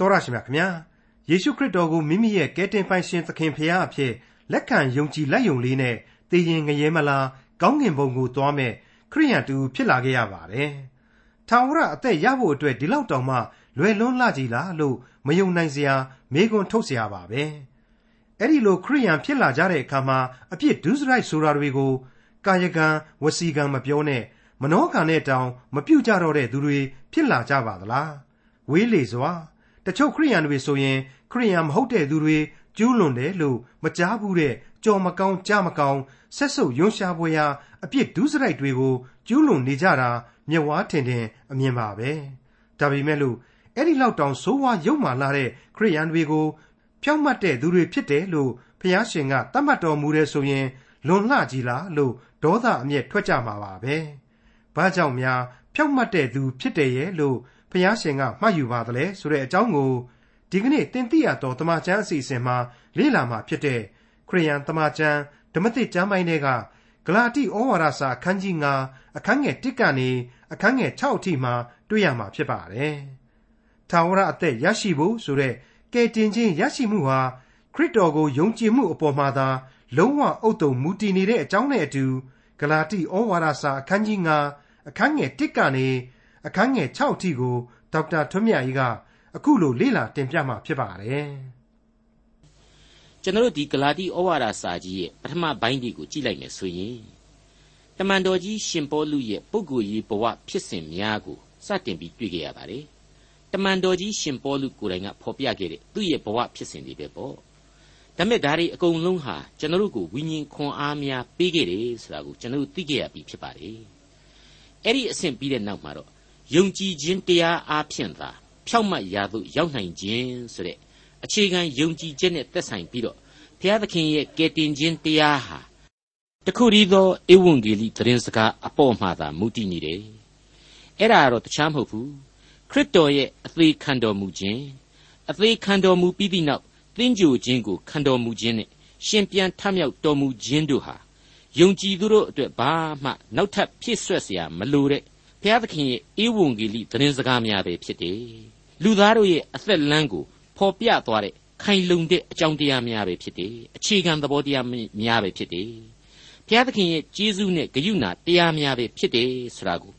တော်ရရှိမြခင်ဗျာယေရှုခရစ်တော်ကိုမိမိရဲ့ကယ်တင်ပိုင်ရှင်သခင်ဖရာအဖြစ်လက်ခံယုံကြည်လက်ယုံလေးနဲ့တည်ရင်ငရဲမလားကောင်းငင်ဘုံကိုသွားမဲ့ခရိယန်တူဖြစ်လာခဲ့ရပါတယ်။ထာဝရအသက်ရဖို့အတွက်ဒီလောက်တောင်မှလွယ်လွန်းလာကြည်လားလို့မယုံနိုင်စရာမေကွန်ထုတ်စရာပါပဲ။အဲ့ဒီလိုခရိယန်ဖြစ်လာကြတဲ့အခါမှာအပြစ်ဒုစရိုက်ဆိုတာတွေကိုကာယကံဝစီကံမပြောနဲ့မနောကံနဲ့တောင်မပြုတ်ကြတော့တဲ့သူတွေဖြစ်လာကြပါသလား။ဝေးလေစွာ တချို့ခရိယန်တွေဆိုရင်ခရိယန်မဟုတ်တဲ့သူတွေကျူးလွန်တယ်လို့မကြားဘူးတဲ့ကြော်မကောင်းကြားမကောင်းဆက်ဆုပ်ယွန်းရှားပွဲရာအပြစ်ဒုစရိုက်တွေကိုကျူးလွန်နေကြတာမျက်ဝါးထင်ထင်အမြင်ပါပဲဒါပေမဲ့လို့အဲ့ဒီလောက်တောင်ဆိုးဝါးရုပ်မာလာတဲ့ခရိယန်တွေကိုဖြောင့်မတ်တဲ့သူတွေဖြစ်တယ်လို့ဖျားရှင်ကသတ်မှတ်တော်မူတဲ့ဆိုရင်လွန်လှကြီးလားလို့ဒေါသအမျက်ထွက်ကြမှာပါပဲ။ဘာကြောင့်များဖြောင့်မတ်တဲ့သူဖြစ်တယ်ရဲ့လို့ ဖျားရှင်ကမှတ်ယူပါသလဲဆိုတဲ့အကြောင်းကိုဒီကနေ့တင်ပြရတော်တမချန်းအစီအစဉ်မှာလေ့လာမှာဖြစ်တဲ့ခရိယန်တမချန်းဓမ္မသစ်ကျမ်းပိုင်းတွေကဂလာတိဩဝါဒစာအခန်းကြီး9အခန်းငယ်1ကနေအခန်းငယ်6အထိမှာတွေ့ရမှာဖြစ်ပါတယ်။ထာဝရအသက်ရရှိဖို့ဆိုတဲ့ကယ်တင်ခြင်းရရှိမှုဟာခရစ်တော်ကိုယုံကြည်မှုအပေါ်မှာသာလုံးဝအုတ်တုံမူတည်နေတဲ့အကြောင်းနဲ့အတူဂလာတိဩဝါဒစာအခန်းကြီး9အခန်းငယ်1ကနေ အခန်းငယ်6အထိကိုဒေါက်တာထွန်းမြတ်ကြီးကအခုလိုလေ့လာတင်ပြမှာဖြစ်ပါတယ်ကျွန်တော်တို့ဒီဂလာတိဩဝါဒစာကြီးရဲ့ပထမပိုင်းဒီကိုကြည့်လိုက်မယ်ဆိုရင်တမန်တော်ကြီးရှင်ပေါလုရဲ့ပုဂ္ဂိုလ်ရေးဘဝဖြစ်စဉ်များကိုစတင်ပြီးတွေ့ကြရပါတယ်တမန်တော်ကြီးရှင်ပေါလုကိုယ်တိုင်ကဖော်ပြခဲ့တဲ့သူ့ရဲ့ဘဝဖြစ်စဉ်တွေပဲပေါ့ဒါမဲ့ဒါတွေအကုန်လုံးဟာကျွန်တော်တို့ကိုဝိညာဉ်ခွန်အားများပေးခဲ့တယ်ဆိုတာကိုကျွန်တော်တို့သိခဲ့ရပြီဖြစ်ပါတယ်အဲ့ဒီအဆင့်ပြီးတဲ့နောက်မှာတော့ ယုံကြည်ခြင်းတရားအားဖြင့်သာဖြောက်မတ်ရာသို့ရောက်နိုင်ခြင်းဆိုတဲ့အခြေခံယုံကြည်ချက်နဲ့သက်ဆိုင်ပြီးတော့ဘုရားသခင်ရဲ့ကယ်တင်ခြင်းတရားဟာတခုတည်းသောဧဝံဂေလိသတင်းစကားအပေါ်မှာသာမူတည်နေတယ်။အဲ့ဒါကတော့တခြားမဟုတ်ဘူး။ခရစ်တော်ရဲ့အသေးခံတော်မူခြင်းအသေးခံတော်မူပြီးသည့်နောက်သင်ကြိုခြင်းကိုခံတော်မူခြင်းနဲ့ရှင်ပြန်ထမြောက်တော်မူခြင်းတို့ဟာယုံကြည်သူတို့အတွက်ဘာမှနောက်ထပ်ဖြစ်ဆွက်เสียမလိုတဲ့ ဘုရားသခင်ရဲ့ဧဝံဂေလိသတင်းစကားများပဲဖြစ်တယ်။လူသားတို့ရဲ့အသက်လမ်းကိုဖော်ပြသွားတဲ့ခိုင်လုံတဲ့အကြောင်းတရားများပဲဖြစ်တယ်။အခြေခံသဘောတရားများပဲဖြစ်တယ်။ဘုရားသခင်ရဲ့ကျေးဇူးနဲ့ဂရုဏာတရားများပဲဖြစ်တယ်ဆိုတာကို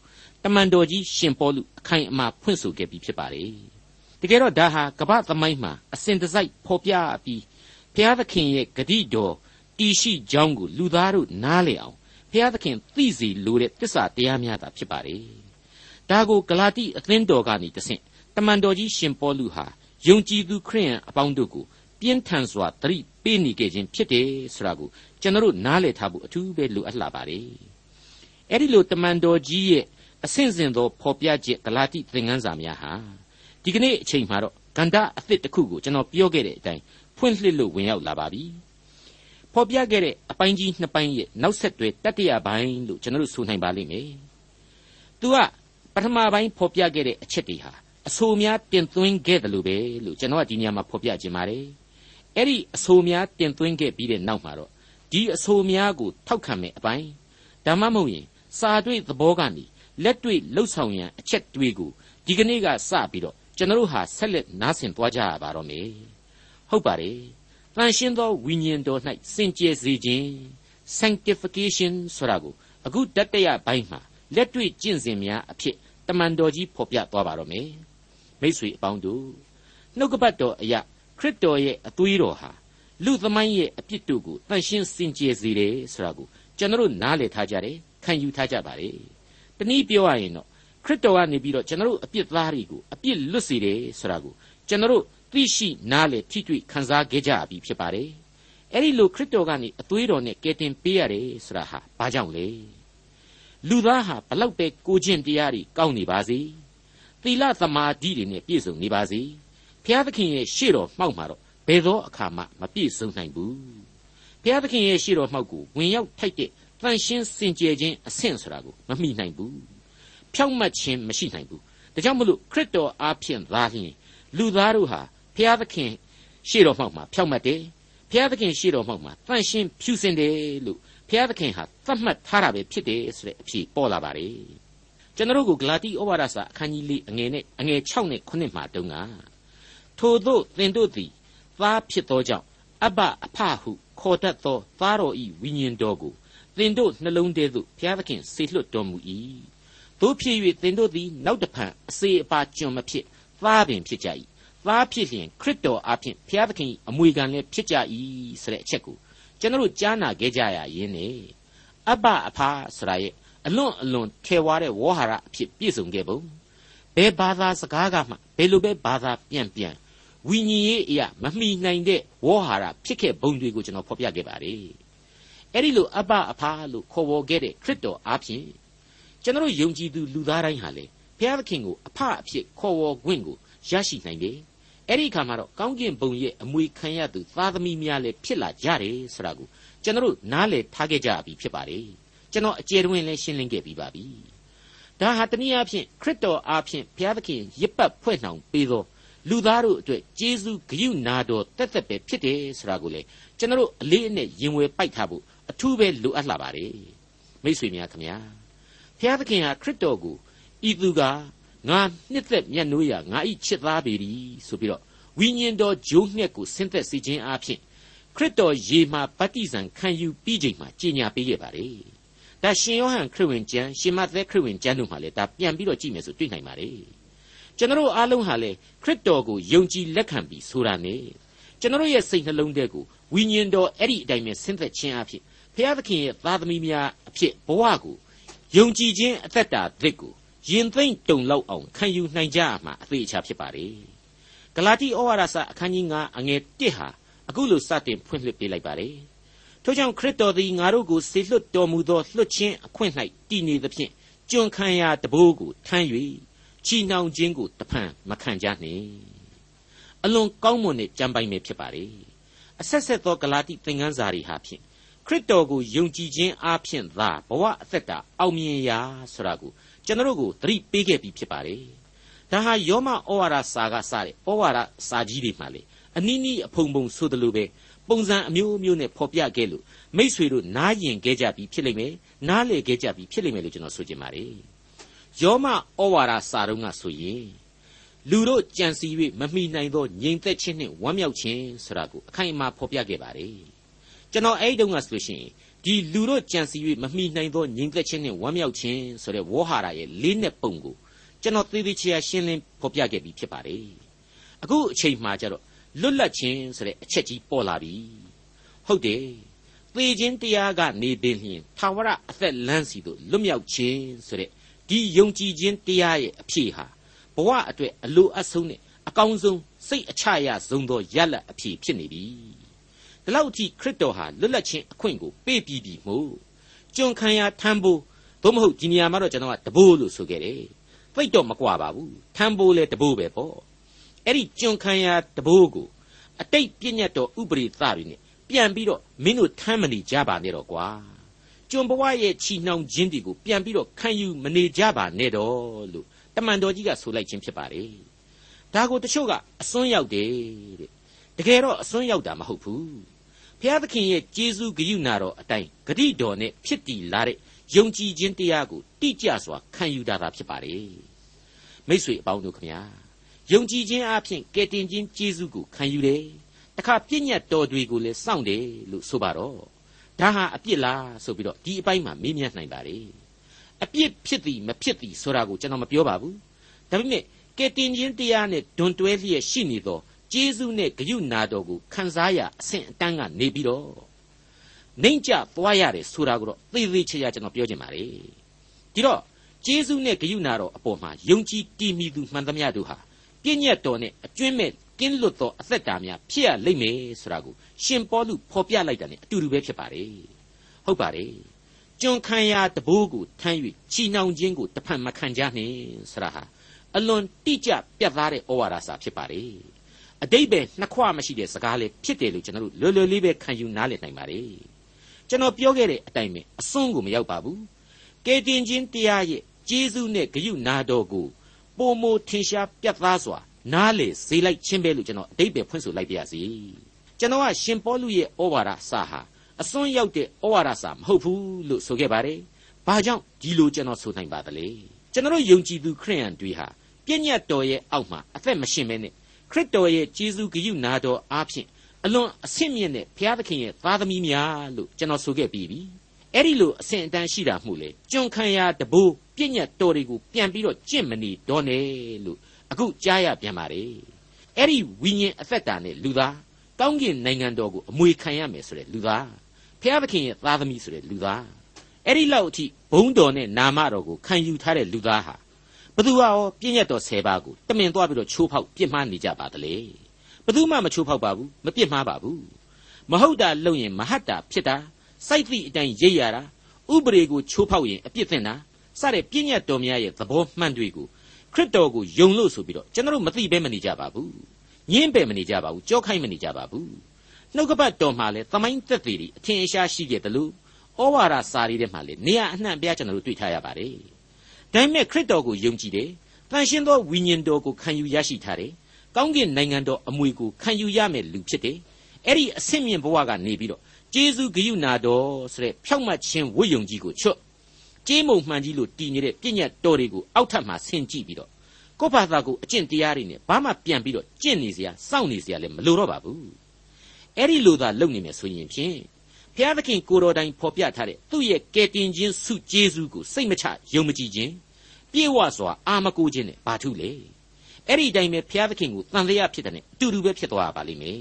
တမန်တော်ကြီးရှင်ပေါလုအခိုင်အမာဖွင့်ဆိုခဲ့ပြီးဖြစ်ပါတယ်။တကယ်တော့ဒါဟာကမ္ဘာသမိုင်းမှာအစဉ်တစိုက်ဖော်ပြပြီးဘုရားသခင်ရဲ့ဂတိတော်တည်ရှိကြောင်းကိုလူသားတို့နားလည်အောင် ဘုရားသခင်သိစေလိုတဲ့တစ္ဆာတရားများသာဖြစ်ပါတယ်။ဒါကိုဂလာတိအသင်းတော်ကနေတဆင့်တမန်တော်ကြီးရှင်ပေါလုဟာယုံကြည်သူခရိယန်အပေါင်းတို့ကိုပြင်းထန်စွာသတိပေးနေကြခြင်းဖြစ်တယ်ဆိုတာကိုကျွန်တော်တို့နားလည်ထားဖို့အထူးပဲလိုအပ်လာပါတယ်။အဲ့ဒီလိုတမန်တော်ကြီးရဲ့အဆင့်ဆင့်သောဖော်ပြချက်ဂလာတိသင်ခန်းစာများဟာဒီကနေ့အချိန်မှာတော့ကန္တာအသစ်တစ်ခုကိုကျွန်တော်ပြောခဲ့တဲ့အတိုင်းဖွင့်လှစ်လို့ဝင်ရောက်လာပါပြီ။ ဖော်ပြခဲ့တဲ့အပိုင်းကြီးနှစ်ပိုင်းရဲ့နောက်ဆက်တွဲတတိယပိုင်းလို့ကျွန်တော်တို့ဆိုနိုင်ပါလိမ့်မယ်။သူကပထမပိုင်းဖော်ပြခဲ့တဲ့အချက်တွေဟာအဆိုများတင်သွင်းခဲ့တယ်လို့ပဲလို့ကျွန်တော်ကဒီနေရာမှာဖော်ပြခြင်းပါတယ်အဲ့ဒီအဆိုများတင်သွင်းခဲ့ပြီးတဲ့နောက်မှာတော့ဒီအဆိုများကိုထောက်ခံမဲ့အပိုင်းဒါမှမဟုတ်ရင်စာတွေ့သဘောကနေလက်တွေ့လှုပ်ဆောင်ရန်အချက်တွေကိုဒီကနေ့ကစပြီးတော့ကျွန်တော်ဟာဆက်လက်နားဆင်သွားကြရပါတော့မယ်ဟုတ်ပါတယ် တန်ရှင်းသောဝိညာဉ်တော်၌စင်ကြယ်စေခြင်း sanctification ဆိုတာကိုအခုတတရပိုင်းမှာလက်တွေ့ကျင့်စဉ်များအဖြစ်တမန်တော်ကြီးဖော်ပြသွားပါတော့မယ်မိษွေအပေါင်းတို့နှုတ်ကပတ်တော်အရာခရစ်တော်ရဲ့အသွေးတော်ဟာလူသမိုင်းရဲ့အပြစ်တို့ကိုတန်ရှင်းစင်ကြယ်စေတယ်ဆိုတာကိုကျွန်တော်နားလည်ထားကြတယ်ခံယူထားကြပါတယ်တနည်းပြောရရင်တော့ခရစ်တော်ကနေပြီးတော့ကျွန်တော်အပြစ်သားတွေကိုအပြစ်လွတ်စေတယ်ဆိုတာကိုကျွန်တော် သိရှိနားလည်ထိတွေ့ခံစားခဲ့ကြပြီဖြစ်ပါတယ်အဲ့ဒီလိုခရစ်တော်ကနေအသွေးတော်နဲ့ကယ်တင်ပေးရတယ်ဆိုတာဟာဘာကြောင့်လဲလူသားဟာဘလောက်ပဲကိုကျင့်တရားတွေကောင်းနေပါစေသီလသမာဓိတွေနဲ့ပြည့်စုံနေပါစေဘုရားသခင်ရဲ့ရှေ့တော်မှောက်မှာတော့ဘယ်သောအခါမှမပြည့်စုံနိုင်ဘူးဘုရားသခင်ရဲ့ရှေ့တော်မှောက်ကိုဝင်ရောက်ထိုက်တဲ့တန်ရှင်းစင်ကြယ်ခြင်းအဆင့်ဆိုတာကိုမမိနိုင်ဘူးဖြောင့်မတ်ခြင်းမရှိနိုင်ဘူးဒါကြောင့်မလို့ခရစ်တော်အားဖြင့်သာလျှင်လူသားတို့ဟာ ဘုရားသခင်ရှေ့တော်မှောက်မှာဖြောင့်မတ်တယ်ဘုရားသခင်ရှေ့တော်မှောက်မှာတန်ရှင်းဖြူစင်တယ်လို့ဘုရားသခင်ဟာသတ်မှတ်ထားတာပဲဖြစ်တယ်ဆိုတဲ့အဖြေပေါ်လာပါတယ်ကျွန်တော်တို့ကဂလာတိဩဝါဒစာအခန်းကြီး၄အငယ်နဲ့အငယ်6နဲ့9မှာတုန်းကထိုသို့သင်တို့သည်သားဖြစ်သောကြောင့်အဘအဖဟုခေါ်တတ်သောသားတော်ဤဝိညာဉ်တော်ကိုသင်တို့နှလုံးထဲသို့ဘုရားသခင်ဆေလွတ်တော်မူ၏တို့ဖြစ်၍သင်တို့သည်နောက်တဖန်အစေအပါကျွန်မဖြစ်သားပင်ဖြစ်ကြ၏ သားဖြစ်လျင်ခရစ်တော်အဖင်ဘုရားသခင်အမွေခံလည်းဖြစ်ကြ၏ဆိုတဲ့အချက်ကိုကျွန်တော်တို့ကြားနာခဲ့ကြရရင်းနဲ့အဘအဖဆိုတာရဲ့အလွန်အလွန်ထေဝါတဲ့ဝေါ်ဟာရအဖြစ်ပြည့်စုံခဲ့ပုံဘယ်ဘာသာစကားကမှဘယ်လိုပဲဘာသာပြန်ပြန်ဝိညာဉ်ရေးအရာမမှီနိုင်တဲ့ဝေါ်ဟာရဖြစ်ခဲ့ပုံတွေကိုကျွန်တော်ဖော်ပြခဲ့ပါတယ်အဲ့ဒီလိုအဘအဖလို့ခေါ်ဝေါ်ခဲ့တဲ့ခရစ်တော်အဖင်ကျွန်တော်ယုံကြည်သူလူသားတိုင်းဟာလေဘုရားသခင်ကိုအဖအဖြစ်ခေါ်ဝေါ်ခွင့်ကိုရရှိနိုင်တယ် အဲ့ဒီအခါမှာတော့ကောင်းကင်ဘုံရဲ့အမွေခံရသူသားသမီးများလည်းဖြစ်လာကြတယ်ဆိုတာကိုကျွန်တော်နားလည်ထားခဲ့ကြပြီဖြစ်ပါတယ်ကျွန်တော်အကျယ်တွင်လည်းရှင်းလင်းခဲ့ပြီးပါပြီဒါဟာတနည်းအားဖြင့်ခရစ်တော်အားဖြင့်ဘုရားသခင်ရစ်ပတ်ဖွဲ့နှောင်ပေးသောလူသားတို့အတွက်ဂျေဇုဂရုနာတော်တက်တက်ပဲဖြစ်တယ်ဆိုတာကိုလေကျွန်တော်အလေးအနက်ရင်ဝယ်ပိုက်ထားဖို့အထူးပဲလိုအပ်လာပါတယ်မိတ်ဆွေများခင်ဗျာဘုရားသခင်ဟာခရစ်တော်ကိုဤသူက ငါနှစ်သက်မျက်နှိုးရငါဤချစ်သားပေသည်ဆိုပြီးတော့ဝိညာဉ်တော်ဂျိုးငှက်ကိုဆင်းသက်စေခြင်းအပြင်ခရစ်တော်ရေမှာဗတ္တိဇံခံယူပြီးချိန်မှာကြီးညာပေးခဲ့ပါတယ်။ဒါရှင်ယောဟန်ခရစ်ဝင်ကျမ်းရှင်မသက်ခရစ်ဝင်ကျမ်းတို့မှာလည်းဒါပြန်ပြီးတော့ကြည့်မယ်ဆိုတွေ့နိုင်ပါတယ်။ကျွန်တော်အားလုံးဟာလေခရစ်တော်ကိုယုံကြည်လက်ခံပြီးဆိုတာနဲ့ကျွန်တော်ရဲ့စိတ်နှလုံးထဲကိုဝိညာဉ်တော်အဲ့ဒီအတိုင်းပဲဆင်းသက်ခြင်းအဖြစ်ဘုရားသခင်ရဲ့သားသမီးများအဖြစ်ဘဝကိုယုံကြည်ခြင်းအသက်တာသစ်ကို ရင်သိမ့်တုံလောက်အောင်ခံယူနိုင်ကြမှာအသေးအချာဖြစ်ပါလေဂလာတိဩဝါဒစာအခန်းကြီး9အငယ်1ဟာအခုလိုစတင်ဖွင့်လှစ်ပေးလိုက်ပါတယ်ထို့ကြောင့်ခရစ်တော်သည်ငါတို့ကိုဆေလွတ်တော်မူသောလွတ်ခြင်းအခွင့်၌တည်နေသဖြင့်ကျွန်ခံရတဘိုးကိုထမ်း၍ချီနှောင်ခြင်းကိုတဖန်မခံကြနှင့်အလွန်ကောင်းမွန်တဲ့ကြံပိုင်ပဲဖြစ်ပါလေအဆက်ဆက်သောဂလာတိသင်ခန်းစာတွေဟာဖြင့်ခရစ်တော်ကိုယုံကြည်ခြင်းအပြင်သာဘဝအသက်တာအောင်မြင်ရာဆိုတာကို ကျွန်တော်တို့ကိုသတိပေးခဲ့ပြီးဖြစ်ပါတယ်။ဒါဟာယောမဩဝါဒစာကစတဲ့ဩဝါဒစာကြီးတွေမှာလေအနည်းနည်းအဖုံဖုံဆိုသလိုပဲပုံစံအမျိုးမျိုးနဲ့ဖော်ပြခဲ့လို့မိษွေတို့နားယင်ခဲ့ကြပြီးဖြစ်လိမ့်မယ်။နားလေခဲ့ကြပြီးဖြစ်လိမ့်မယ်လို့ကျွန်တော်ဆိုချင်ပါတယ်။ယောမဩဝါဒစာတုံးကဆိုရင်လူတို့ကြံစီ၍မမိနိုင်သောငြိမ်သက်ခြင်းနှင့်ဝမ်းမြောက်ခြင်းဆိုတာကိုအခိုင်အမာဖော်ပြခဲ့ပါတယ်။ကျွန်တော်အဲ့ဒီတုန်းကဆိုလို့ရှိရင် ဒီလူတို့ကြံစီ၍မမိနိုင်သောညီသက်ခြင်းနဲ့ဝမ်းမြောက်ခြင်းဆိုတဲ့ဝေါ်ဟာရရဲ့လေးနဲ့ပုံကိုကျွန်တော်သေသေးချာရှင်းလင်းဖော်ပြခဲ့ပြီးဖြစ်ပါတယ်အခုအချိန်မှကျတော့လွတ်လပ်ခြင်းဆိုတဲ့အချက်ကြီးပေါ်လာပြီဟုတ်တယ်သေခြင်းတရားကနေပင်လျင်သာဝရအသက်လန်းစီတို့လွတ်မြောက်ခြင်းဆိုတဲ့ဒီယုံကြည်ခြင်းတရားရဲ့အဖြစ်ဟာဘဝအတွက်အလိုအဆုံးနဲ့အကောင်းဆုံးစိတ်အချရဆုံးသောရလတ်အဖြစ်ဖြစ်နေပြီ ဒီလောက်အထိခရစ်တော်ဟာလွတ်လပ်ခြင်းအခွင့်ကိုပေးပြီးပြီမို့ကျွန်ခံရထမ်းဖို့သို့မဟုတ်ဒီနေရာမှာတော့ကျွန်တော်ကတဘိုးလို့ဆိုခဲ့တယ်သိတော့မကွာပါဘူးထမ်းဖို့လဲတဘိုးပဲပေါ့အဲ့ဒီကျွန်ခံရတဘိုးကိုအတိတ်ပြည့်ညတ်တော်ဥပရိသတွေနဲ့ပြန်ပြီးတော့မင်းတို့ထမ်းမနေကြပါနဲ့တော့ကွာကျွန်ဘဝရဲ့ချီနှောင်ခြင်းတွေကိုပြန်ပြီးတော့ခံယူမနေကြပါနဲ့တော့လို့တမန်တော်ကြီးကဆိုလိုက်ခြင်းဖြစ်ပါတယ်ဒါကိုတချို့ကအစွန်းရောက်တယ်တဲ့တကယ်တော့အစွန်းရောက်တာမဟုတ်ဘူး ဘုရားသခင်ရဲ့ကျေးဇူးဂရုဏာတော်အတိုင်းဂတိတော်နဲ့ဖြစ်တည်လာတဲ့ယုံကြည်ခြင်းတရားကိုတိကျစွာခံယူတာသာဖြစ်ပါလေမိษွေအပေါင်းတို့ခမညာယုံကြည်ခြင်းအပြင်ကယ်တင်ခြင်းကျေးဇူးကိုခံယူတယ်တခါပြည့်ညတ်တော်တွေကိုလည်းစောင့်တယ်လို့ဆိုပါတော့ဒါဟာအပြစ်လားဆိုပြီးတော့ဒီအပိုင်းမှာမေးမြန်းနိုင်ပါလေအပြစ်ဖြစ်သည်မဖြစ်သည်ဆိုတာကိုကျွန်တော်မပြောပါဘူးဒါပေမဲ့ကယ်တင်ခြင်းတရားနဲ့ဒွန်တွဲလျက်ရှိနေသော ကျေးဇူးနဲ့ဂရုနာတော်ကိုခံစားရအဆင့်အတန်းကနေပြီးတော့နှိမ့်ကြသွားရတယ်ဆိုတာကိုတော့သေသေးချာချာကျွန်တော်ပြောချင်ပါတယ်ဒီတော့ကျေးဇူးနဲ့ဂရုနာတော်အပေါ်မှာယုံကြည်တည်မိသူမှန်သမျှတို့ဟာပြည့်ညတ်တော်နဲ့အကျွင့်မဲ့ကင်းလွတ်သောအသက်တာများဖြစ်ရလိမ့်မယ်ဆိုတာကိုရှင်ပေါလုဖော်ပြလိုက်တာ ਨੇ အတူတူပဲဖြစ်ပါတယ်ဟုတ်ပါတယ်ကျွန်ခံရတဘိုးကိုထမ်း၍ချီနှောင်ခြင်းကိုတဖန်မခံကြနှင့်ဆရာဟာအလွန်တိကျပြတ်သားတဲ့ဩဝါဒစာဖြစ်ပါတယ် အတိတ်ပဲနှစ်ခွမရှိတဲ့စကားလေးဖြစ်တယ်လို့ကျွန်တော်တို့လွယ်လွယ်လေးပဲခံယူနားလည်နိုင်ပါတယ်ကျွန်တော်ပြောခဲ့တဲ့အတိုင်းပဲအစွန်းကိုမရောက်ပါဘူးကယ်တင်ခြင်းတရားရဲ့ကျေးဇူးနဲ့ဂရုနာတော်ကိုပုံမထင်ရှားပြတ်သားစွာနားလေစေလိုက်ခြင်းပဲလို့ကျွန်တော်အတိတ်ပဲဖွင့်ဆိုလိုက်ပါရစေကျွန်တော်ကရှင်ပေါလုရဲ့ဩဝါဒစာဟာအစွန်းရောက်တဲ့ဩဝါဒစာမဟုတ်ဘူးလို့ဆိုခဲ့ပါတယ်ဘာကြောင့်ဒီလိုကျွန်တော်ဆိုနိုင်ပါသလဲကျွန်တော်ယုံကြည်သူခရိယန်တွေဟာပြည့်ညတ်တော်ရဲ့အောက်မှာအသက်မရှင်မဲနဲ့ ခခရစ်တော်ရဲ့ကျေးဇူးဂရုနာတော်အားဖြင့်အလွန်အဆင့်မြင့်တဲ့ဘုရားသခင်ရဲ့သားသမီးများလို့ကျွန်တော်ဆိုခဲ့ပြီးပြီအဲ့ဒီလိုအဆင့်အတန်းရှိတာမှုလေကျွန်ခံရတဘိုးပြည့်ညတ်တော်တွေကိုပြန်ပြီးတော့ကြင့်မနေတော့နဲ့လို့အခုကြားရပြန်ပါတယ်အဲ့ဒီဝိညာဉ်အသက်တာနဲ့လူသားကောင်းကင်နိုင်ငံတော်ကိုအမွေခံရမယ်ဆိုတဲ့လူသားဘုရားသခင်ရဲ့သားသမီးဆိုတဲ့လူသားအဲ့ဒီလောက်အထိဘုံတော်နဲ့နာမတော်ကိုခံယူထားတဲ့လူသားဟာ ဘသူဟာရောပြည့်ညတ်တော်၁၀ပါးကိုတမင်သွားပြီးတော့ချိုးဖောက်ပြစ်မှားနေကြပါတလေဘသူမှမချိုးဖောက်ပါဘူးမပြစ်မှားပါဘူးမဟုတ်တာလုပ်ရင်မဟတ်တာဖြစ်တာစိုက်သည့်အတိုင်းရိပ်ရတာဥပဒေကိုချိုးဖောက်ရင်အပြစ်သင့်တာစတဲ့ပြည့်ညတ်တော်များရဲ့သဘောမှန်တွေကိုခရစ်တော်ကိုယုံလို့ဆိုပြီးတော့ကျွန်တော်မသိဘဲမနေကြပါဘူးညင်းပယ်မနေကြပါဘူးကြောခိုင်းမနေကြပါဘူးနှုတ်ကပတ်တော်မှာလဲသမိုင်းသက်သေတွေအထင်ရှားရှိခဲ့တယ်လို့ဩဝါဒစာရီထဲမှာလဲနေရာအနှံ့ပြကျွန်တော်တို့တွေ့ထားရပါတယ် ဒါပေမဲ့ခရစ်တော်ကိုယုံကြည်တယ်တန်ရှင်းသောဝိညာဉ်တော်ကိုခံယူရရှိထားတယ်ကောင်းကင်နိုင်ငံတော်အမွေကိုခံယူရမယ်လူဖြစ်တယ်အဲ့ဒီအဆင့်မြင့်ဘဝကနေပြီးတော့ကျေးဇူးဂရုနာတော်ဆိုတဲ့ဖြောက်မှတ်ခြင်းဝိယုံကြီးကိုချွတ်ကျေးမုံမှန်ကြီးလို့တည်နေတဲ့ပြည့်ညတ်တော်တွေကိုအောက်ထပ်မှာဆင်ကြည့်ပြီးတော့ကိုယ့်ဘာသာကိုအကျင့်တရားတွေနဲ့ဘာမှပြန်ပြီးတော့ကျင့်နေစရာစောင့်နေစရာလည်းမလိုတော့ပါဘူးအဲ့ဒီလိုသာလုပ်နေမယ်ဆိုရင်ဖြင့် ဘုရားသခင်ကိုတော်တိုင်ဖော်ပြထားတဲ့သူ့ရဲ့ကယ်တင်ခြင်းစုကျေးဇူးကိုစိတ်မချယုံမကြည်ခြင်းပြေဝစွာအာမကိုခြင်းနဲ့ဘာထုလေအဲ့ဒီအတိုင်းပဲဘုရားသခင်ကိုတန်တရားဖြစ်တဲ့အတူတူပဲဖြစ်သွားပါလိမ့်မယ်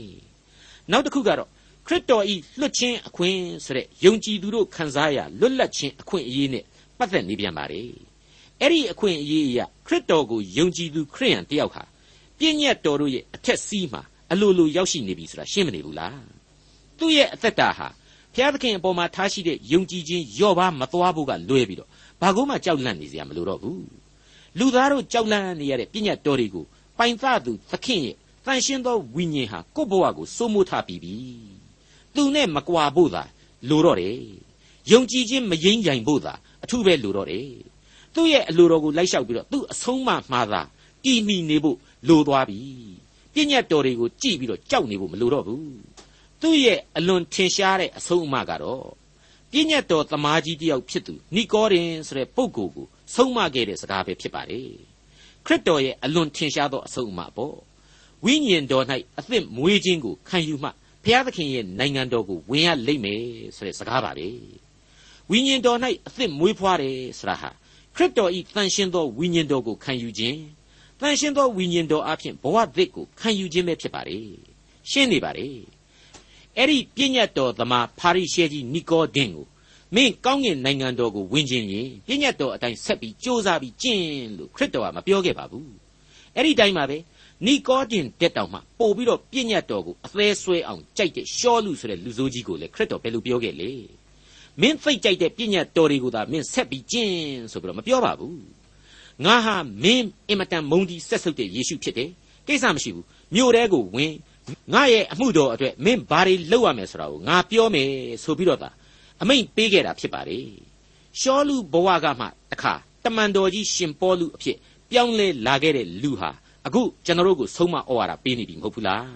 နောက်တစ်ခုကတော့ခရစ်တော်ဤလွတ်ခြင်းအခွင့်ဆိုတဲ့ယုံကြည်သူတို့ခံစားရလွတ်လပ်ခြင်းအခွင့်အရေးနဲ့ပတ်သက်နေပြန်ပါလေအဲ့ဒီအခွင့်အရေးအရခရစ်တော်ကိုယုံကြည်သူခရိယန်တယောက်ဟာပြည့်ညတ်တော်တို့ရဲ့အထက်စီးမှာအလိုလိုရောက်ရှိနေပြီဆိုတာရှင်းမနေဘူးလားသူ့ရဲ့အသက်တာဟာ ဘုရားသခင်အပေါ်မှာထားရှိတဲ့ယုံကြည်ခြင်းလျော့ပါမသွားဖို့ကလွဲပြီးတော့ဘာကိုမှကြောက်လန့်နေစရာမလိုတော့ဘူးလူသားတို့ကြောက်လန့်နေရတဲ့ပြည့်ညတ်တော်တွေကိုပိုင်သသူသခင်ရဲ့တန်ရှင်းသောဝိညာဉ်ဟာကိုယ့်ဘဝကိုစိုးမိုးထားပြီးပြီသူနဲ့မကွာဖို့သာလိုတော့တယ်ယုံကြည်ခြင်းမယိမ့်ကြိုင်ဖို့သာအထူးပဲလိုတော့တယ်သူ့ရဲ့အလိုတော်ကိုလိုက်လျှောက်ပြီးတော့သူ့အဆုံးမမှားတာတည်မီနေဖို့လိုသွားပြီပြည့်ညတ်တော်တွေကိုကြည်ပြီးတော့ကြောက်နေဖို့မလိုတော့ဘူး သူ့ရဲ့အလွန်ထင်ရှားတဲ့အဆုံးအမကတော့ပြည့်ညတ်တော်သမားကြီးတယောက်ဖြစ်သူနီကောဒင်ဆိုတဲ့ပုဂ္ဂိုလ်ကိုဆုံးမခဲ့တဲ့စကားပဲဖြစ်ပါတယ်ခရစ်တော်ရဲ့အလွန်ထင်ရှားသောအဆုံးအမပေါ့ဝိညာဉ်တော်၌အသစ်မွေးခြင်းကိုခံယူမှဘုရားသခင်ရဲ့နိုင်ငံတော်ကိုဝင်ရလိမ့်မယ်ဆိုတဲ့စကားပါပဲဝိညာဉ်တော်၌အသစ်မွေးဖွားတယ်ဆိုတာဟာခရစ်တော်ဤတန်ရှင်းသောဝိညာဉ်တော်ကိုခံယူခြင်းတန်ရှင်းသောဝိညာဉ်တော်အဖြစ်ဘဝသစ်ကိုခံယူခြင်းပဲဖြစ်ပါတယ်ရှင်းနေပါတယ် အဲ့ဒီပြည့်ညတ်တော်သမားဖာရိရှဲကြီးနီကောဒင်ကိုမင်းကောင်းကင်နိုင်ငံတော်ကိုဝင်ခြင်းရင်ပြည့်ညတ်တော်အတိုင်းဆက်ပြီးစ조사ပြီးကျင့်လို့ခရစ်တော်ကမပြောခဲ့ပါဘူးအဲ့ဒီတိုင်းပါပဲနီကောဒင်တက်တောင်မှပို့ပြီးတော့ပြည့်ညတ်တော်ကိုအသေးဆွဲအောင်ကြိုက်တဲ့ရှောလူဆိုတဲ့လူဆိုးကြီးကိုလည်းခရစ်တော်ဘယ်လိုပြောခဲ့လဲမင်းသိကြိုက်တဲ့ပြည့်ညတ်တော်တွေကိုသာမင်းဆက်ပြီးကျင့်ဆိုပြီးတော့မပြောပါဘူးငါဟာမင်းအင်မတန်မုန်းတီးဆက်ဆုပ်တဲ့ယေရှုဖြစ်တယ်ကိစ္စမရှိဘူးမြို့တဲကိုဝင် ငါရဲ့အမှုတော်အတွက်မင်းဘာတွေလုပ်ရမယ်ဆိုတာကိုငါပြောမယ်ဆိုပြီးတော့သာအမိန့်ပေးခဲ့တာဖြစ်ပါလေရှောလူဘဝကမှတခါတမန်တော်ကြီးရှင်ပေါလုအဖြစ်ပြောင်းလဲလာခဲ့တဲ့လူဟာအခုကျွန်တော်တို့ကိုဆုံးမဩဝါဒပေးနေပြီမဟုတ်ဘူးလား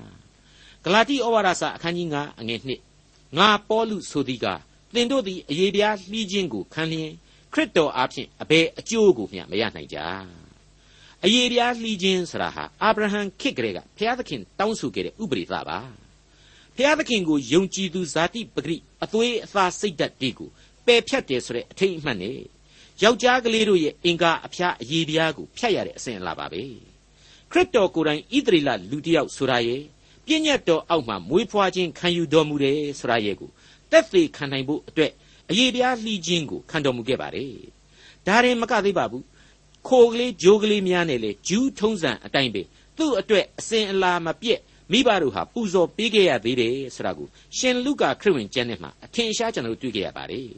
ဂလာတိဩဝါဒစာအခန်းကြီး9အငယ်1ငါပေါလုဆိုသည်ကသင်တို့သည်အယေပြားလှီးခြင်းကိုခံလျင်ခရစ်တော်အားဖြင့်အဘယ်အကျိုးကိုမျှမရနိုင်ကြ အယေပြားလှီးခြင်းဆိုတာဟာအာဗြဟံခေတ်ကလေးကဘုရားသခင်တောင်းဆိုခဲ့တဲ့ဥပဒေသားပါဘုရားသခင်ကိုယုံကြည်သူဇာတိပဂရိအသွေးအသားစိတ်ဓာတ်တွေကိုပယ်ဖြတ်တယ်ဆိုတဲ့အထိတ်အမှတ်နဲ့ယောက်ျားကလေးတို့ရဲ့အင်္ဂါအဖျားအယေပြားကိုဖြတ်ရတဲ့အစဉ်အလာပါပဲခရစ်တော်ကိုယ်တိုင်ဣသရေလလူတစ်ယောက်ဆိုတာရဲ့ပြည့်ညတ်တော်အောက်မှာမွေးဖွားခြင်းခံယူတော်မူတယ်ဆိုတာရဲ့ကိုတက်သေးခံနိုင်ဖို့အတွက်အရေးပြားလှီးခြင်းကိုခံတော်မူခဲ့ပါတယ်ဒါရင်မကသေးပါဘူး ခိုကလေးဂျိုးကလေးများနဲ့လေဂျူးထုံးစံအတိုင်းပဲသူ့အတွက်အစဉ်အလာမပြည့်မိဘတို့ဟာပူဇော်ပေးခဲ့ရသေးတယ်ဆိုတာကိုရှင်လုကာခရစ်ဝင်ကျမ်းထဲမှာအထင်ရှားကျွန်တော်တို့တွေ့ခဲ့ရပါတယ်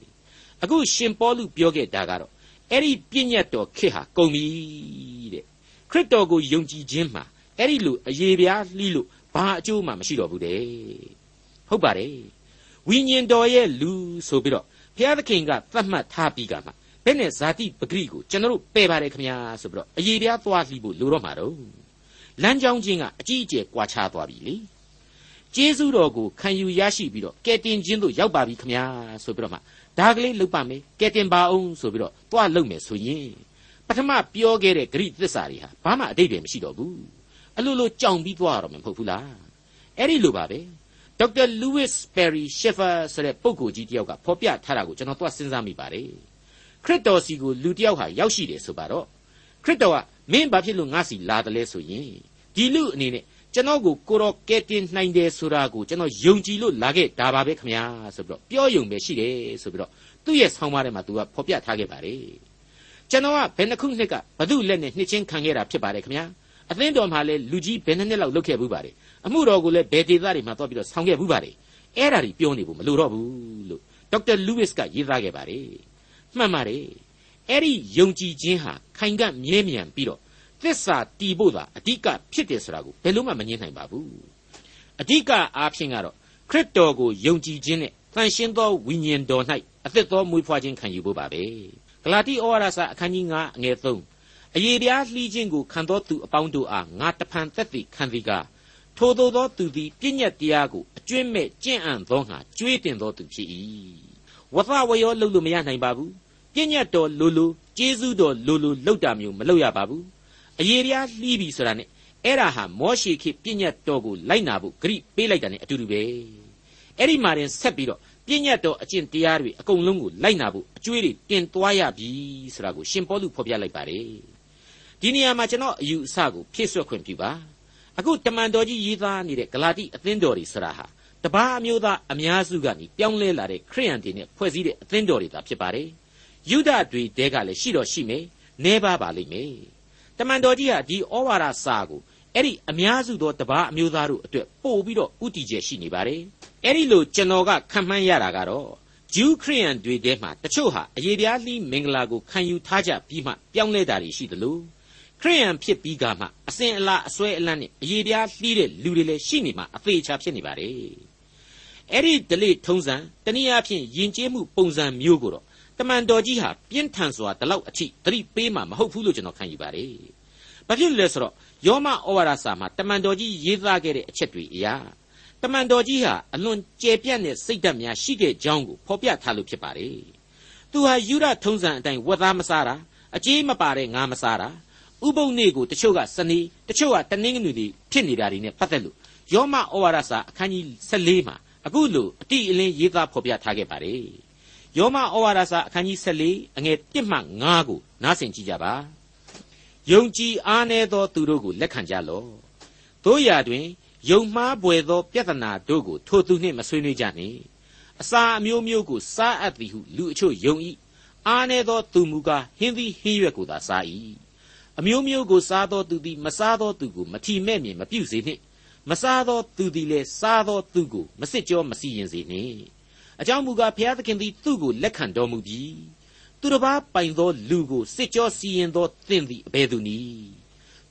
အခုရှင်ပေါလုပြောခဲ့တာကတော့အဲ့ဒီပြည့်ညတ်တော်ခေတ်ဟာကုန်ပြီတဲ့ခရစ်တော်ကိုယုံကြည်ခြင်းမှာအဲ့ဒီလိုအရေးပြားလှီးလို့ဘာအကျိုးမှမရှိတော့ဘူးတဲ့ဟုတ်ပါတယ်ဝိညာဉ်တော်ရဲ့လူဆိုပြီးတော့ဘုရားသခင်ကသတ်မှတ်ထားပြီးကမှ ဘယ်နဲ့ဇာတိပဂရိကိုကျွန်တော်တို့ပယ်ပါတယ်ခင်ဗျာဆိုပြီးတော့အရေးပြားသွားလှီးဖို့လိုတော့မှာတော့လမ်းကြောင်းချင်းကအကြီးအကျယ်ကွာခြားသွားပြီလေကျေးဇူးတော်ကိုခံယူရရှိပြီးတော့ကယ်တင်ခြင်းတို့ရောက်ပါပြီခင်ဗျာဆိုပြီးတော့မှဒါကလေးလုပ်ပါမယ်ကယ်တင်ပါအောင်ဆိုပြီးတော့တွားလုပ်မယ်ဆိုရင်ပထမပြောခဲ့တဲ့ဂရိသစ္စာတွေဟာဘာမှအတိတ်ပဲမရှိတော့ဘူးအလိုလိုကြောင်ပြီးသွားရတော့မှာမဟုတ်ဘူးလားအဲ့ဒီလိုပါပဲဒေါက်တာလူးဝစ်ပယ်ရီရှက်ဖာဆိုတဲ့ပုဂ္ဂိုလ်ကြီးတယောက်ကဖော်ပြထားတာကိုကျွန်တော်သွားစဉ်းစားမိပါတယ် ခရစ်တော်စီကိုလူတယောက်ဟာရောက်ရှိတယ်ဆိုပါတော့ခရစ်တော်ကမင်းဘာဖြစ်လို့ငါစီလာတယ်လဲဆိုရင်ဒီလူအနေနဲ့ကျွန်တော်ကိုကိုတော်ကဲတင်နိုင်တယ်ဆိုတာကိုကျွန်တော်ယုံကြည်လို့လာခဲ့ဒါပါပဲခမညာဆိုပြီးတော့ပြောယုံပဲရှိတယ်ဆိုပြီးတော့သူ့ရဲ့ဆောင်းပါးထဲမှာသူကဖော်ပြထားခဲ့ပါတယ်ကျွန်တော်ကဘယ်နှခုနှစ်ကဘသူလက်နဲ့နှစ်ချင်းခံခဲ့တာဖြစ်ပါတယ်ခမညာအသင်းတော်မှာလည်းလူကြီးဘယ်နှစ်နှစ်လောက်လုပ်ခဲ့ဘူးပါတယ်အမှုတော်ကိုလည်းဘယ်ဒေသတွေမှာသွားပြီးတော့ဆောင်ခဲ့ဘူးပါတယ်အဲ့ဒါတွေပြောနေဖို့မလိုတော့ဘူးလို့ဒေါက်တာလူးဝစ်ကရေးသားခဲ့ပါတယ် မှန်ပါတယ်အဲ့ဒီယုံကြည်ခြင်းဟာခိုင်ကမြဲမြံပြီးတော့သစ္စာတည်ဖို့သာအဓိကဖြစ်တယ်ဆိုတာကိုဘယ်လို့မှမငြင်းနိုင်ပါဘူးအဓိကအားဖြင့်ကတော့ခရစ်တော်ကိုယုံကြည်ခြင်းနဲ့တန်ရှင်းသောဝိညာဉ်တော်၌အသက်သောမွေးဖွားခြင်းခံယူဖို့ပါပဲဂလာတိဩဝါဒစာအခန်းကြီး9အငယ်3အယေပြားလှီးခြင်းကိုခံသောသူအပေါင်းတို့အားငါတဖန်သက်သည်ခံသည်ကထိုသောသောသူသည်ပြည့်ညတ်တရားကိုအကျွင့်မဲ့ကျင့်အံ့သောငါကြွေးတင်သောသူဖြစ်၏ဝသဝရောလှုပ်လို့မရနိုင်ပါဘူး ပြည့်ညတ်တော်လိုလိုကျေးဇူးတော်လိုလိုလှုပ်တာမျိုးမလှုပ်ရပါဘူးအယေပြားလှီးပြီဆိုတာနဲ့အဲ့ဒါဟာမောရှေခေပြည့်ညတ်တော်ကိုလိုက်နာဖို့ဂရိပေးလိုက်တာ ਨੇ အတူတူပဲအဲ့ဒီမှာတင်ဆက်ပြီးတော့ပြည့်ညတ်တော်အကျင့်တရားတွေအကုန်လုံးကိုလိုက်နာဖို့အကျွေးတွေတင်သွားရပြီဆိုတာကိုရှင်ပေါလုဖော်ပြလိုက်ပါတယ်ဒီနေရာမှာကျွန်တော်အယူအဆကိုဖြည့်ဆွတ်ခွင့်ပြုပါအခုတမန်တော်ကြီးရေးသားနေတဲ့ဂလာတိအသင်းတော်တွေဆိုတာဟာတပါးအမျိုးသားအများစုကနေပြောင်းလဲလာတဲ့ခရိယန်တွေနဲ့ဖွဲ့စည်းတဲ့အသင်းတော်တွေသာဖြစ်ပါတယ် ယူဒတွေတဲကလည်းရှိတော့ရှိမယ်နဲပါပါလိမ့်မယ်တမန်တော်ကြီးဟာဒီဩဝါဒစာကိုအဲ့ဒီအများစုသောတပါးအမျိုးသားတို့အတွက်ပို့ပြီးတော့ဥတီကျရှိနေပါတယ်အဲ့ဒီလိုကျွန်တော်ကခံမှန်းရတာကတော့ဂျူးခရိယန်တွေထဲမှာတချို့ဟာအယေပြားလှီးမင်္ဂလာကိုခံယူထားကြပြီးမှပြောင်းလဲတာတွေရှိသလိုခရိယန်ဖြစ်ပြီးကမှအစဉ်အလာအစွဲအလန့်နဲ့အယေပြားလှီးတဲ့လူတွေလည်းရှိနေမှာအသေးချာဖြစ်နေပါတယ်အဲ့ဒီဒလိထုံးစံတနည်းအားဖြင့်ယဉ်ကျေးမှုပုံစံမျိုးကိုတော့ တမန်တော်ကြီးဟာပြင်းထန်စွာဒီလောက်အထိသတိပေးမှမဟုတ်ဘူးလို့ကျွန်တော်ခံယူပါတယ်။ဘာဖြစ်လဲဆိုတော့ယောမဩဝါဒစာမှာတမန်တော်ကြီးရေးသားခဲ့တဲ့အချက်တွေအရာတမန်တော်ကြီးဟာအလွန်ကျယ်ပြန့်တဲ့စိတ်ဓာတ်များရှိခဲ့ကြောင်းကိုဖော်ပြထားလို့ဖြစ်ပါတယ်။သူဟာယူရထုံးစံအတိုင်းဝက်သားမစားတာအကြေးမပါတဲ့ငါမစားတာဥပုံနေ့ကိုတချို့ကစနေတချို့ကတနင်္ဂနွေတွေဖြစ်နေတာတွေနဲ့ပတ်သက်လို့ယောမဩဝါဒစာအခန်းကြီး14မှာအခုလိုအတိအလင်းရေးသားဖော်ပြထားခဲ့ပါတယ်။ ယောမဩဝါဒစာအခန်းကြီး14အငယ်1မှ5ကိုနားဆင်ကြည့်ကြပါယုံကြည်အားနည်းသောသူတို့ကိုလက်ခံကြလော့တို့ရာတွင်ယုံမှားပွေသောပြဿနာတို့ကိုထိုသူနှင့်မဆွေးနွေးကြနှင့်အစာအမျိုးမျိုးကိုစားအပ်သည်ဟုလူအချို့ယုံ၏အားနည်းသောသူမူကားဟင်းသည်ဟင်းရွက်ကိုသာစား၏အမျိုးမျိုးကိုစားသောသူသည်မစားသောသူကိုမထီမဲ့မြင်မပြုစေနှင့်မစားသောသူသည်လည်းစားသောသူကိုမစစ်ကြောမစီရင်စေနှင့် အကြောင်းမူကားဘုရားသခင်သည်သူ့ကိုလက်ခံတော်မူပြီးသူတစ်ပါးပိုင်သောလူကိုစစ်ကြောစီရင်သောသင်သည်အဘယ်သူနည်း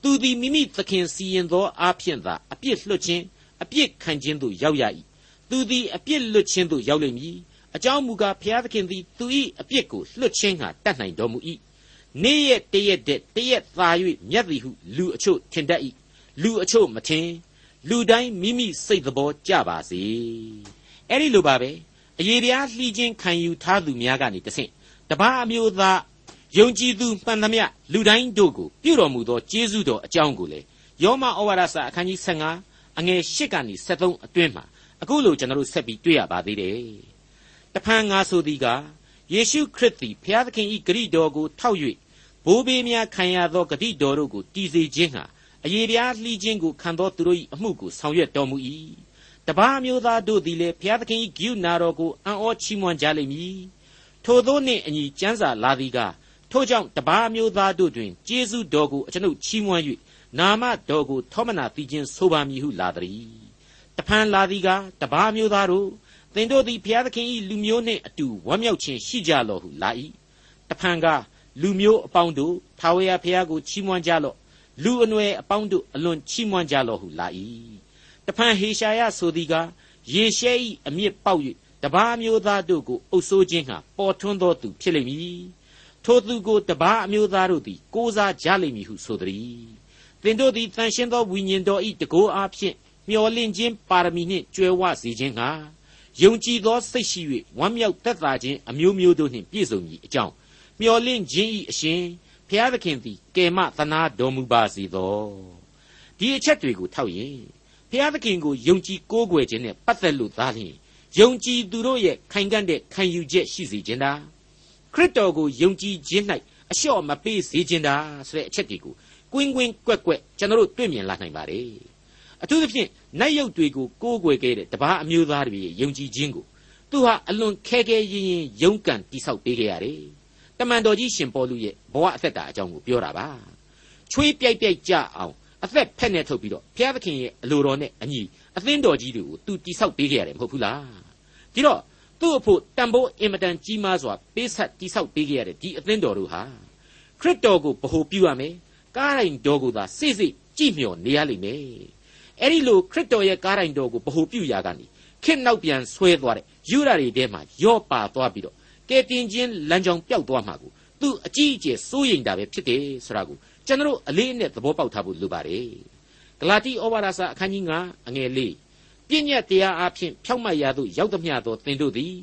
သူသည်မိမိသခင်စီရင်သောအားဖြင့်သာအပြစ်လွတ်ခြင်းအပြစ်ခံခြင်းသို့ရောက်ရ၏သူသည်အပြစ်လွတ်ခြင်းသို့ရောက်လိမ့်မည်အကြောင်းမူကားဘုရားသခင်သည်သူ၏အပြစ်ကိုလွတ်ခြင်းဟာတတ်နိုင်တော်မူ၏နေ့ရက်တရက်တတရက်သာ၍မြတ်သည်ဟုလူအချို့ထင်တတ်၏လူအချို့မထင်လူတိုင်းမိမိစိတ်သဘောကြပါစေအဲ့ဒီလိုပါပဲ အယေပြားလှီးခြင်းခံယူထားသူများကနေတဆင့်တပါးအမျိုးသားယုံကြည်သူမှန်သမျှလူတိုင်းတို့ကိုပြုတော်မူသောကျေးဇူးတော်အကြောင်းကိုလေယောမဩဝါဒစာအခန်းကြီး15အငယ်8ကနေ73အတွင်းမှာအခုလိုကျွန်တော်တို့ဆက်ပြီးတွေ့ရပါသေးတယ်။တဖန်ငါဆိုသည်ကယေရှုခရစ်သည်ဘုရားသခင်၏ဂရိတော်ကိုထောက်၍ဘိုးဘေးများခံရသောဂတိတော်တို့ကိုတည်စေခြင်းဟာအယေပြားလှီးခြင်းကိုခံသောသူတို့၏အမှုကိုဆောင်ရွက်တော်မူ၏ တပါးမျိုးသားတို့သည်လည်းဘုရားသခင်၏ဂိယူနာတော်ကိုအံ့ဩချီးမွမ်းကြလိမ့်မည်ထိုသောနှင့်အညီကျမ်းစာလာသည်ကထို့ကြောင့်တပါးမျိုးသားတို့တွင်ကျေးဇူးတော်ကိုအကျွန်ုပ်ချီးမွမ်း၍နာမတော်ကိုထောမနာသိခြင်းဆိုပါမည်ဟုလာသည်တဖန်လာသည်ကတပါးမျိုးသားတို့သင်တို့သည်ဘုရားသခင်၏လူမျိုးနှင့်အတူဝမ်းမြောက်ခြင်းရှိကြလော့ဟုလာ၏တဖန်ကလူမျိုးအပေါင်းတို့ထာဝရဘုရားကိုချီးမွမ်းကြလော့လူအနွယ်အပေါင်းတို့အလွန်ချီးမွမ်းကြလော့ဟုလာ၏ တဖန်ဟေရှာယဆိုသည်ကယေရှဲ၏အမြင့်ပေါက်၍တပါးမျိုးသားတို့ကိုအုပ်ဆိုးခြင်းဟာပေါ်ထွန်းသောသူဖြစ်လိမ့်မည်ထိုသူကိုတပါးအမျိုးသားတို့သည်ကိုးစားကြလိမ့်မည်ဟုဆိုသည်သင်တို့သည်တန်ရှင်းသောဝိညာဉ်တော်၏တကိုးအားဖြင့်မျော်လင့်ခြင်းပါရမီနှင့်ကြွယ်ဝစေခြင်းဟာယုံကြည်သောစိတ်ရှိ၍ဝမ်းမြောက်သက်သာခြင်းအမျိုးမျိုးတို့နှင့်ပြည့်စုံမည်အကြောင်းမျော်လင့်ခြင်း၏အရှင်ဖျားသခင်သည်ကယ်မသနာတော်မူပါစေသောဒီအချက်တွေကိုထောက်ရင် ဘုရားသခင်ကိုယုံကြည်ကိုးကွယ်ခြင်းနဲ့ပတ်သက်လို့သားလျှင်ယုံကြည်သူတို့ရဲ့ခိုင်ကန့်တဲ့ခံယူချက်ရှိစေခြင်းတာခရစ်တော်ကိုယုံကြည်ခြင်း၌အလျှော့မပေးစေခြင်းတာဆိုတဲ့အချက်တွေကိုကွင်းကွင်းကွက်ကွက်ကျွန်တော်တို့တွေ့မြင်လာနိုင်ပါတယ်အထူးသဖြင့်နတ်ရုပ်တွေကိုကိုးကွယ်ခဲ့တဲ့တပါးအမျိုးသားတွေရဲ့ယုံကြည်ခြင်းကိုသူဟာအလွန်ခဲခဲရင်ရင်ယုံကန်တိဆောက်ပေးခဲ့ရတယ်တမန်တော်ကြီးရှင်ပေါလုရဲ့ဘဝအသက်တာအကြောင်းကိုပြောတာပါချွေးပြိုက်ပြိုက်ကြအောင် အသက်ဖက်နဲ့ထုတ်ပြီးတော့ဘုရားသခင်ရဲ့အလိုတော်နဲ့အညီအသင်းတော်ကြီးတွေကိုသူတိဆောက်ပေးခဲ့ရတယ်မဟုတ်ဘူးလားဒီတော့သူ့အဖို့တန်ဖိုးအင်မတန်ကြီးမားစွာပေးဆက်တိဆောက်ပေးခဲ့ရတဲ့ဒီအသင်းတော်တို့ဟာခရစ်တော်ကိုဗဟုပြုရမယ်ကားတိုင်တော်ကိုသာစိစိကြည့်မျှော်နေရလိမ့်မယ်အဲ့ဒီလိုခရစ်တော်ရဲ့ကားတိုင်တော်ကိုဗဟုပြုရာကနေခစ်နောက်ပြန်ဆွဲသွားတဲ့ယူရတွေထဲမှာယော့ပါသွားပြီးတော့ကဲတင်ချင်းလမ်းကြောင်းပျောက်သွားမှာကိုသူအကြီးအကျယ်စိုးရိမ်တာပဲဖြစ်တယ်ဆိုတာကို ကျွန်တော်အလေးအနက်သဘောပေါက်ထားဖို့လိုပါတယ်ဂလာတိဩဝါဒစာအခန်းကြီး9အငယ်၄ပြည့်ညက်တရားအဖြစ်ဖြောက်မှတ်ရသို့ရောက်သမျှသောသင်တို့သည်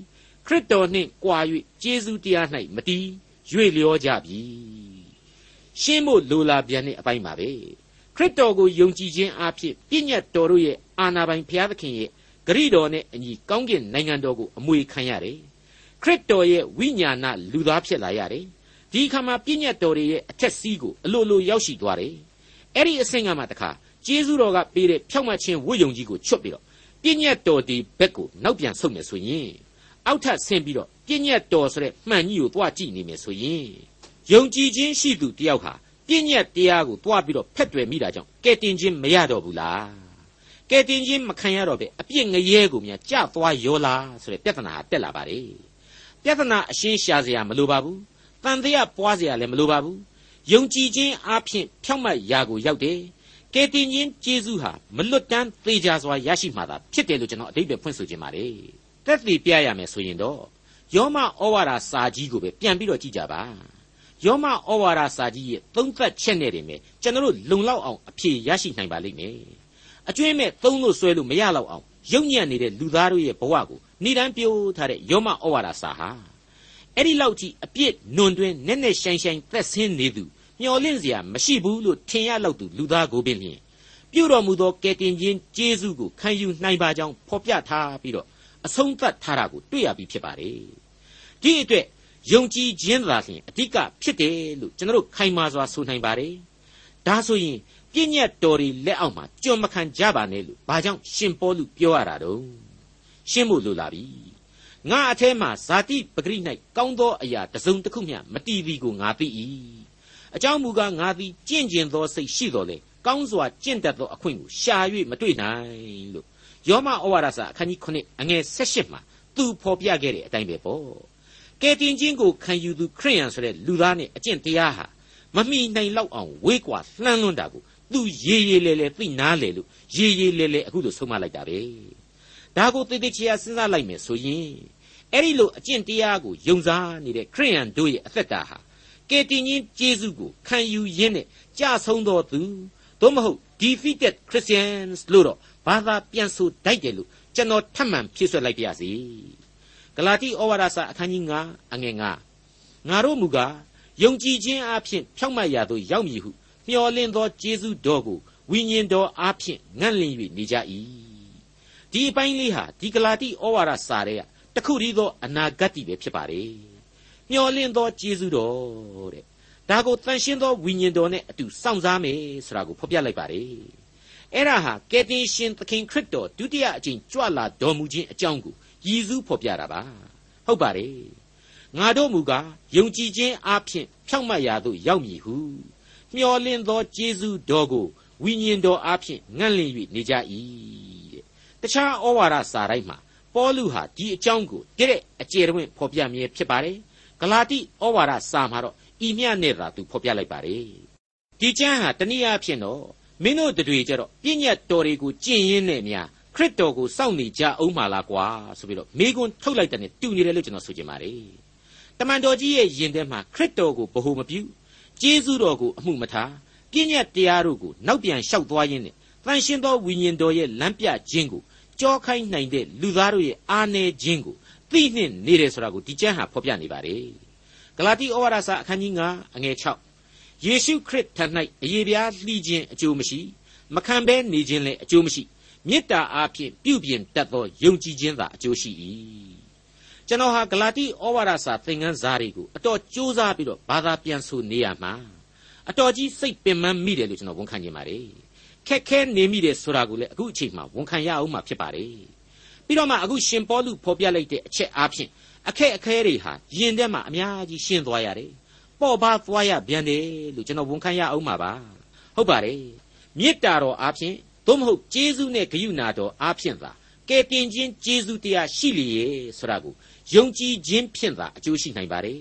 ခရစ်တော်နှင့်ကြွာ၍ကျေးဇူးတရား၌မတီး၍လျောကြပြီရှင်းဖို့လိုလာပြန်တဲ့အပိုင်းပါပဲခရစ်တော်ကိုယုံကြည်ခြင်းအဖြစ်ပြည့်ညက်တော်တို့ရဲ့အာနာပိုင်ဘုရားသခင်ရဲ့ဂရိတော်နဲ့အညီကောင်းကင်နိုင်ငံတော်ကိုအမွေခံရတယ်ခရစ်တော်ရဲ့ဝိညာဏလူသားဖြစ်လာရတယ် ဒီအခါမှာပြည့်ညတ်တော်ရဲ့အထက်စီးကိုအလိုလိုရောက်ရှိသွားတယ်အဲ့ဒီအဆင့်ကမှတခါကျေးဇူးတော်ကပေးတဲ့ဖြောက်မှတ်ခြင်းဝိယုံကြီးကိုချွတ်ပြီးတော့ပြည့်ညတ်တော်ဒီဘက်ကိုနောက်ပြန်ဆုတ်မယ်ဆိုရင်အောက်ထပ်ဆင်းပြီးတော့ပြည့်ညတ်တော်ဆိုတဲ့မှန်ကြီးကိုတွားကြည့်နေမယ်ဆိုရင်ယုံကြည်ခြင်းရှိသူတယောက်ဟာပြည့်ညတ်တရားကိုတွားပြီးတော့ဖက်တွယ်မိတာကြောင့်ကဲတင်ခြင်းမရတော့ဘူးလားကဲတင်ခြင်းမခံရတော့ပဲအပြစ်ငရဲကိုများကြသွားရောလားဆိုတဲ့ပြဿနာဟာတက်လာပါတယ်ပြဿနာအရှင်းရှာစရာမလိုပါဘူး တန်တရားပွားစရာလည်းမလိုပါဘူးယုံကြည်ခြင်းအပြင်ဖြောင့်မတ်ရာကိုရောက်တယ်ကယ်တင်ခြင်းကျေးဇူးဟာမလွတ်တမ်းသေးကြစွာရရှိမှာသာဖြစ်တယ်လို့ကျွန်တော်အတိတ်ပဲဖွင့်ဆိုခြင်းပါတယ်တက်တည်ပြရမယ်ဆိုရင်တော့ယောမဩဝါဒစာကြီးကိုပဲပြန်ပြီးတော့ကြည့်ကြပါယောမဩဝါဒစာကြီးရဲ့သုံးသက်ချက်နဲ့တင်ပဲကျွန်တော်တို့လုံလောက်အောင်အဖြေရရှိနိုင်ပါလိမ့်မယ်အကျွင်းမဲ့သုံးလို့ဆွဲလို့မရတော့အောင်ယုံညံ့နေတဲ့လူသားတို့ရဲ့ဘဝကိုဏိဒန်းပြိုးထားတဲ့ယောမဩဝါဒစာဟာ အဲ့ဒီလောက်ကြီးအပြစ်နွန်တွင်နဲ့နဲ့ရှိုင်းရှိုင်းသက်ဆင်းနေသူမျော်လင့်စရာမရှိဘူးလို့ထင်ရလောက်သူလူသားကိုပင်လျင်ပြုတော်မူသောကယ်တင်ခြင်းကျေးဇူးကိုခံယူနိုင်ပါကြောင်းဖော်ပြထားပြီးတော့အဆုံးသတ်ထားတာကိုတွေ့ရပြီးဖြစ်ပါတယ်ဒီအတွက်ယုံကြည်ခြင်းသာလျှင်အဓိကဖြစ်တယ်လို့ကျွန်တော်တို့ခိုင်မာစွာဆိုနိုင်ပါတယ်ဒါဆိုရင်ပြည့်ညတ်တော်တွေလက်အောက်မှာကြွမခံကြပါနဲ့လို့ဘာကြောင့်ရှင်ပေါလုပြောရတာတော့ရှင်းဖို့လိုလာပြီ ငါအแทမှာဇာတိပဂရိ၌ကောင်းသောအရာတစုံတစ်ခုမျှမတည်သည်ကိုငါသိ၏အကြောင်းမူကားငါသည်ကြင့်ကျင်သောစိတ်ရှိတော်လေကောင်းစွာကြင့်တတ်သောအခွင့်ကိုရှာ၍မတွေ့နိုင်လို့ယောမဩဝါဒစာအခန်းကြီး9အငယ်18မှာသူဖော်ပြခဲ့တဲ့အတိုင်းပဲပေါ့ကဲတင်ချင်းကိုခံယူသူခရိယန်ဆိုတဲ့လူသားနဲ့အကျင့်တရားဟာမမိနိုင်လောက်အောင်ဝေးကွာလှမ်းလွန်းတာကိုသူရေရေလဲလဲသိနားလေလို့ရေရေလဲလဲအခုလိုဆုံးမလိုက်တာပဲ ဒါကိုတိတ်တိတ်ချာစဉ်းစားလိုက်မယ်ဆိုရင်အဲ့ဒီလိုအကျင့်တရားကိုယုံစားနေတဲ့ခရိယန်တို့ရဲ့အသက်တာဟာကယ်တင်ရှင်ယေရှုကိုခံယူရင်းနဲ့ကြဆုံးတော်သူသို့မဟုတ် defeated Christians လို့တော့ဘာသာပြန်ဆိုတိုက်တယ်လို့ကျွန်တော်ထပ်မံဖြည့်ဆွက်လိုက်ပါရစေဂလာတိဩဝါဒစာအခန်းကြီး9အငယ်9ငါတို့မူကားယုံကြည်ခြင်းအပြင်ဖြောင့်မတ်ရာသို့ရောက်မည်ဟုမျှော်လင့်သောယေရှုတော်ကိုဝိညာဉ်တော်အပြင်ငန့်လင့်၍နေကြ၏ ဒီအပိုင်းလေးဟာဒီဂလာတိဩဝါဒစာရဲ့တခုတည်းသောအနာဂတ်တိပဲဖြစ်ပါတယ်မျောလင့်သောကျေးဇူးတော်တဲ့ဒါကိုတန်ရှင်းသောဝိညာဉ်တော်နဲ့အတူစောင့်စားမယ်ဆိုတာကိုဖော်ပြလိုက်ပါတယ်အဲ့ဒါဟာကယ်တင်ရှင်သခင်ခရစ်တော်ဒုတိယအကြိမ်ကြွလာတော်မူခြင်းအကြောင်းကိုရည်စူးဖော်ပြတာပါဟုတ်ပါတယ်ငါတို့မူကားယုံကြည်ခြင်းအပြင်ဖြောင့်မတ်ရာသို့ရောက်မည်ဟုမျောလင့်သောကျေးဇူးတော်ကိုဝိညာဉ်တော်အပြင်ငန့်လင့်၍နေကြ၏ တဲ့တခြားဩဝါဒစာတိုင်းမှာပေါလုဟာဒီအကြောင်းကိုတတဲ့အကျေတွင်ဖော်ပြမြဲဖြစ်ပါတယ်ဂလာတိဩဝါဒစာမှာတော့ဤမျှနဲ့သာသူဖော်ပြလိုက်ပါတယ်ဒီကျမ်းဟာတနည်းအားဖြင့်တော့မင်းတို့တွေကြတော့ပြည့်ညတ်တော်တွေကိုကျင့်ရင်းနဲ့များခရစ်တော်ကိုစောင့်နေကြအောင်ပါလားကွာဆိုပြီးတော့မိကွန်းထုတ်လိုက်တဲ့နဲ့တူနေတယ်လို့ကျွန်တော်ဆိုချင်ပါတယ်တမန်တော်ကြီးရဲ့ယင်ထဲမှာခရစ်တော်ကိုဗဟုမပြုကျေးဇူးတော်ကိုအမှုမထားပြည့်ညတ်တရားတို့ကိုနောက်ပြန်လျှောက်သွားရင်းနဲ့တန်ရှင်းသောဝိညာဉ်တော်ရဲ့လမ်းပြခြင်းကို ကြောခိုင်းနိုင်တဲ့လူသားတို့ရဲ့အာနယ်ခြင်းကိုသိနှင့်နေတယ်ဆိုတာကိုဒီကျမ်းဟာဖော်ပြနေပါတယ်ဂလာတိဩဝါဒစာအခန်းကြီး9အငယ်6ယေရှုခရစ်ထံ၌အယေပြားလှီးခြင်းအကျိုးမရှိမခံဘဲနေခြင်းလည်းအကျိုးမရှိမေတ္တာအားဖြင့်ပြုပြင်တတ်သောယုံကြည်ခြင်းသာအကျိုးရှိ၏ကျွန်တော်ဟာဂလာတိဩဝါဒစာသင်ခန်းစာတွေကိုအတော်ကြိုးစားပြီးတော့ဘာသာပြန်ဆိုနေရမှာအတော်ကြီးစိတ်ပင်ပန်းမိတယ်လို့ကျွန်တော်ဝန်ခံချင်ပါတယ် ခက်ခဲနေမိတယ်ဆိုတာကိုလည်းအခုအချိန်မှဝန်ခံရအောင်မှဖြစ်ပါတယ်ပြီးတော့မှအခုရှင်ပေါလုဖော်ပြလိုက်တဲ့အချက်အားဖြင့်အခက်အခဲတွေဟာယင်တဲ့မှာအများကြီးရှင်းသွားရတယ်ပေါ့ပါသွားရပြန်တယ်လို့ကျွန်တော်ဝန်ခံရအောင်မှာပါဟုတ်ပါတယ်မေတ္တာတော်အားဖြင့်သို့မဟုတ်ကျေးဇူးနဲ့ဂရုဏာတော်အားဖြင့်သာကယ်တင်ခြင်းကျေးဇူးတရားရှိလျေဆိုတာကိုယုံကြည်ခြင်းဖြင့်သာအကျိုးရှိနိုင်ပါတယ်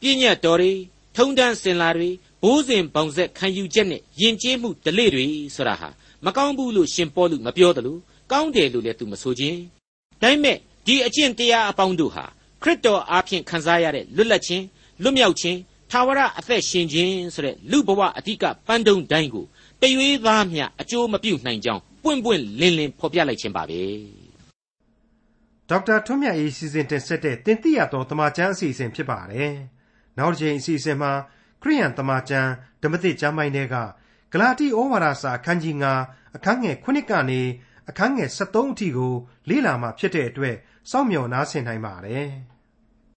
ပြည့်ညတ်တော်တွေထုံတန်းစင်လာတွေ ဘိုးစဉ်ပေါင်ဆက်ခံယူချက်နဲ့ယဉ်ကျေးမှုဓလေ့တွေဆိုတာဟာမကောင်းဘူးလို့ရှင်ပေါလုမပြောတယ်လို့ကောင်းတယ်လို့လည်းသူမဆိုခြင်းဒါပေမဲ့ဒီအကျင့်တရားအပေါင်းတို့ဟာခရစ်တော်အားဖြင့်ခံစားရတဲ့လွတ်လပ်ခြင်းလွတ်မြောက်ခြင်းထာဝရအသက်ရှင်ခြင်းဆိုတဲ့လူဘဝအဓိကပန်းတုံးတိုင်းကိုတရွေးသားမျှအကျိုးမပြုနိုင်ကြောင်းပွင့်ပွင့်လင်းလင်းဖော်ပြလိုက်ခြင်းပါပဲဒေါက်တာထွန်းမြတ်အေးစီစဉ်တင်ဆက်တဲ့တင်ပြရသောတမချန်းအစီအစဉ်ဖြစ်ပါတယ်နောက်တစ်ချိန်အစီအစဉ်မှာ ခရိယန်တမချန်းဓမ္မသစ်ကျမ်းပိုင်းတွေကဂလာတိဩဝါဒစာအခန်းကြီး9အခန်းငယ်9ကနေအခန်းငယ်73အထိကိုလေ့လာမှဖြစ်တဲ့အတွက်စောင့်မျှော်နားဆင်နိုင်ပါတယ်။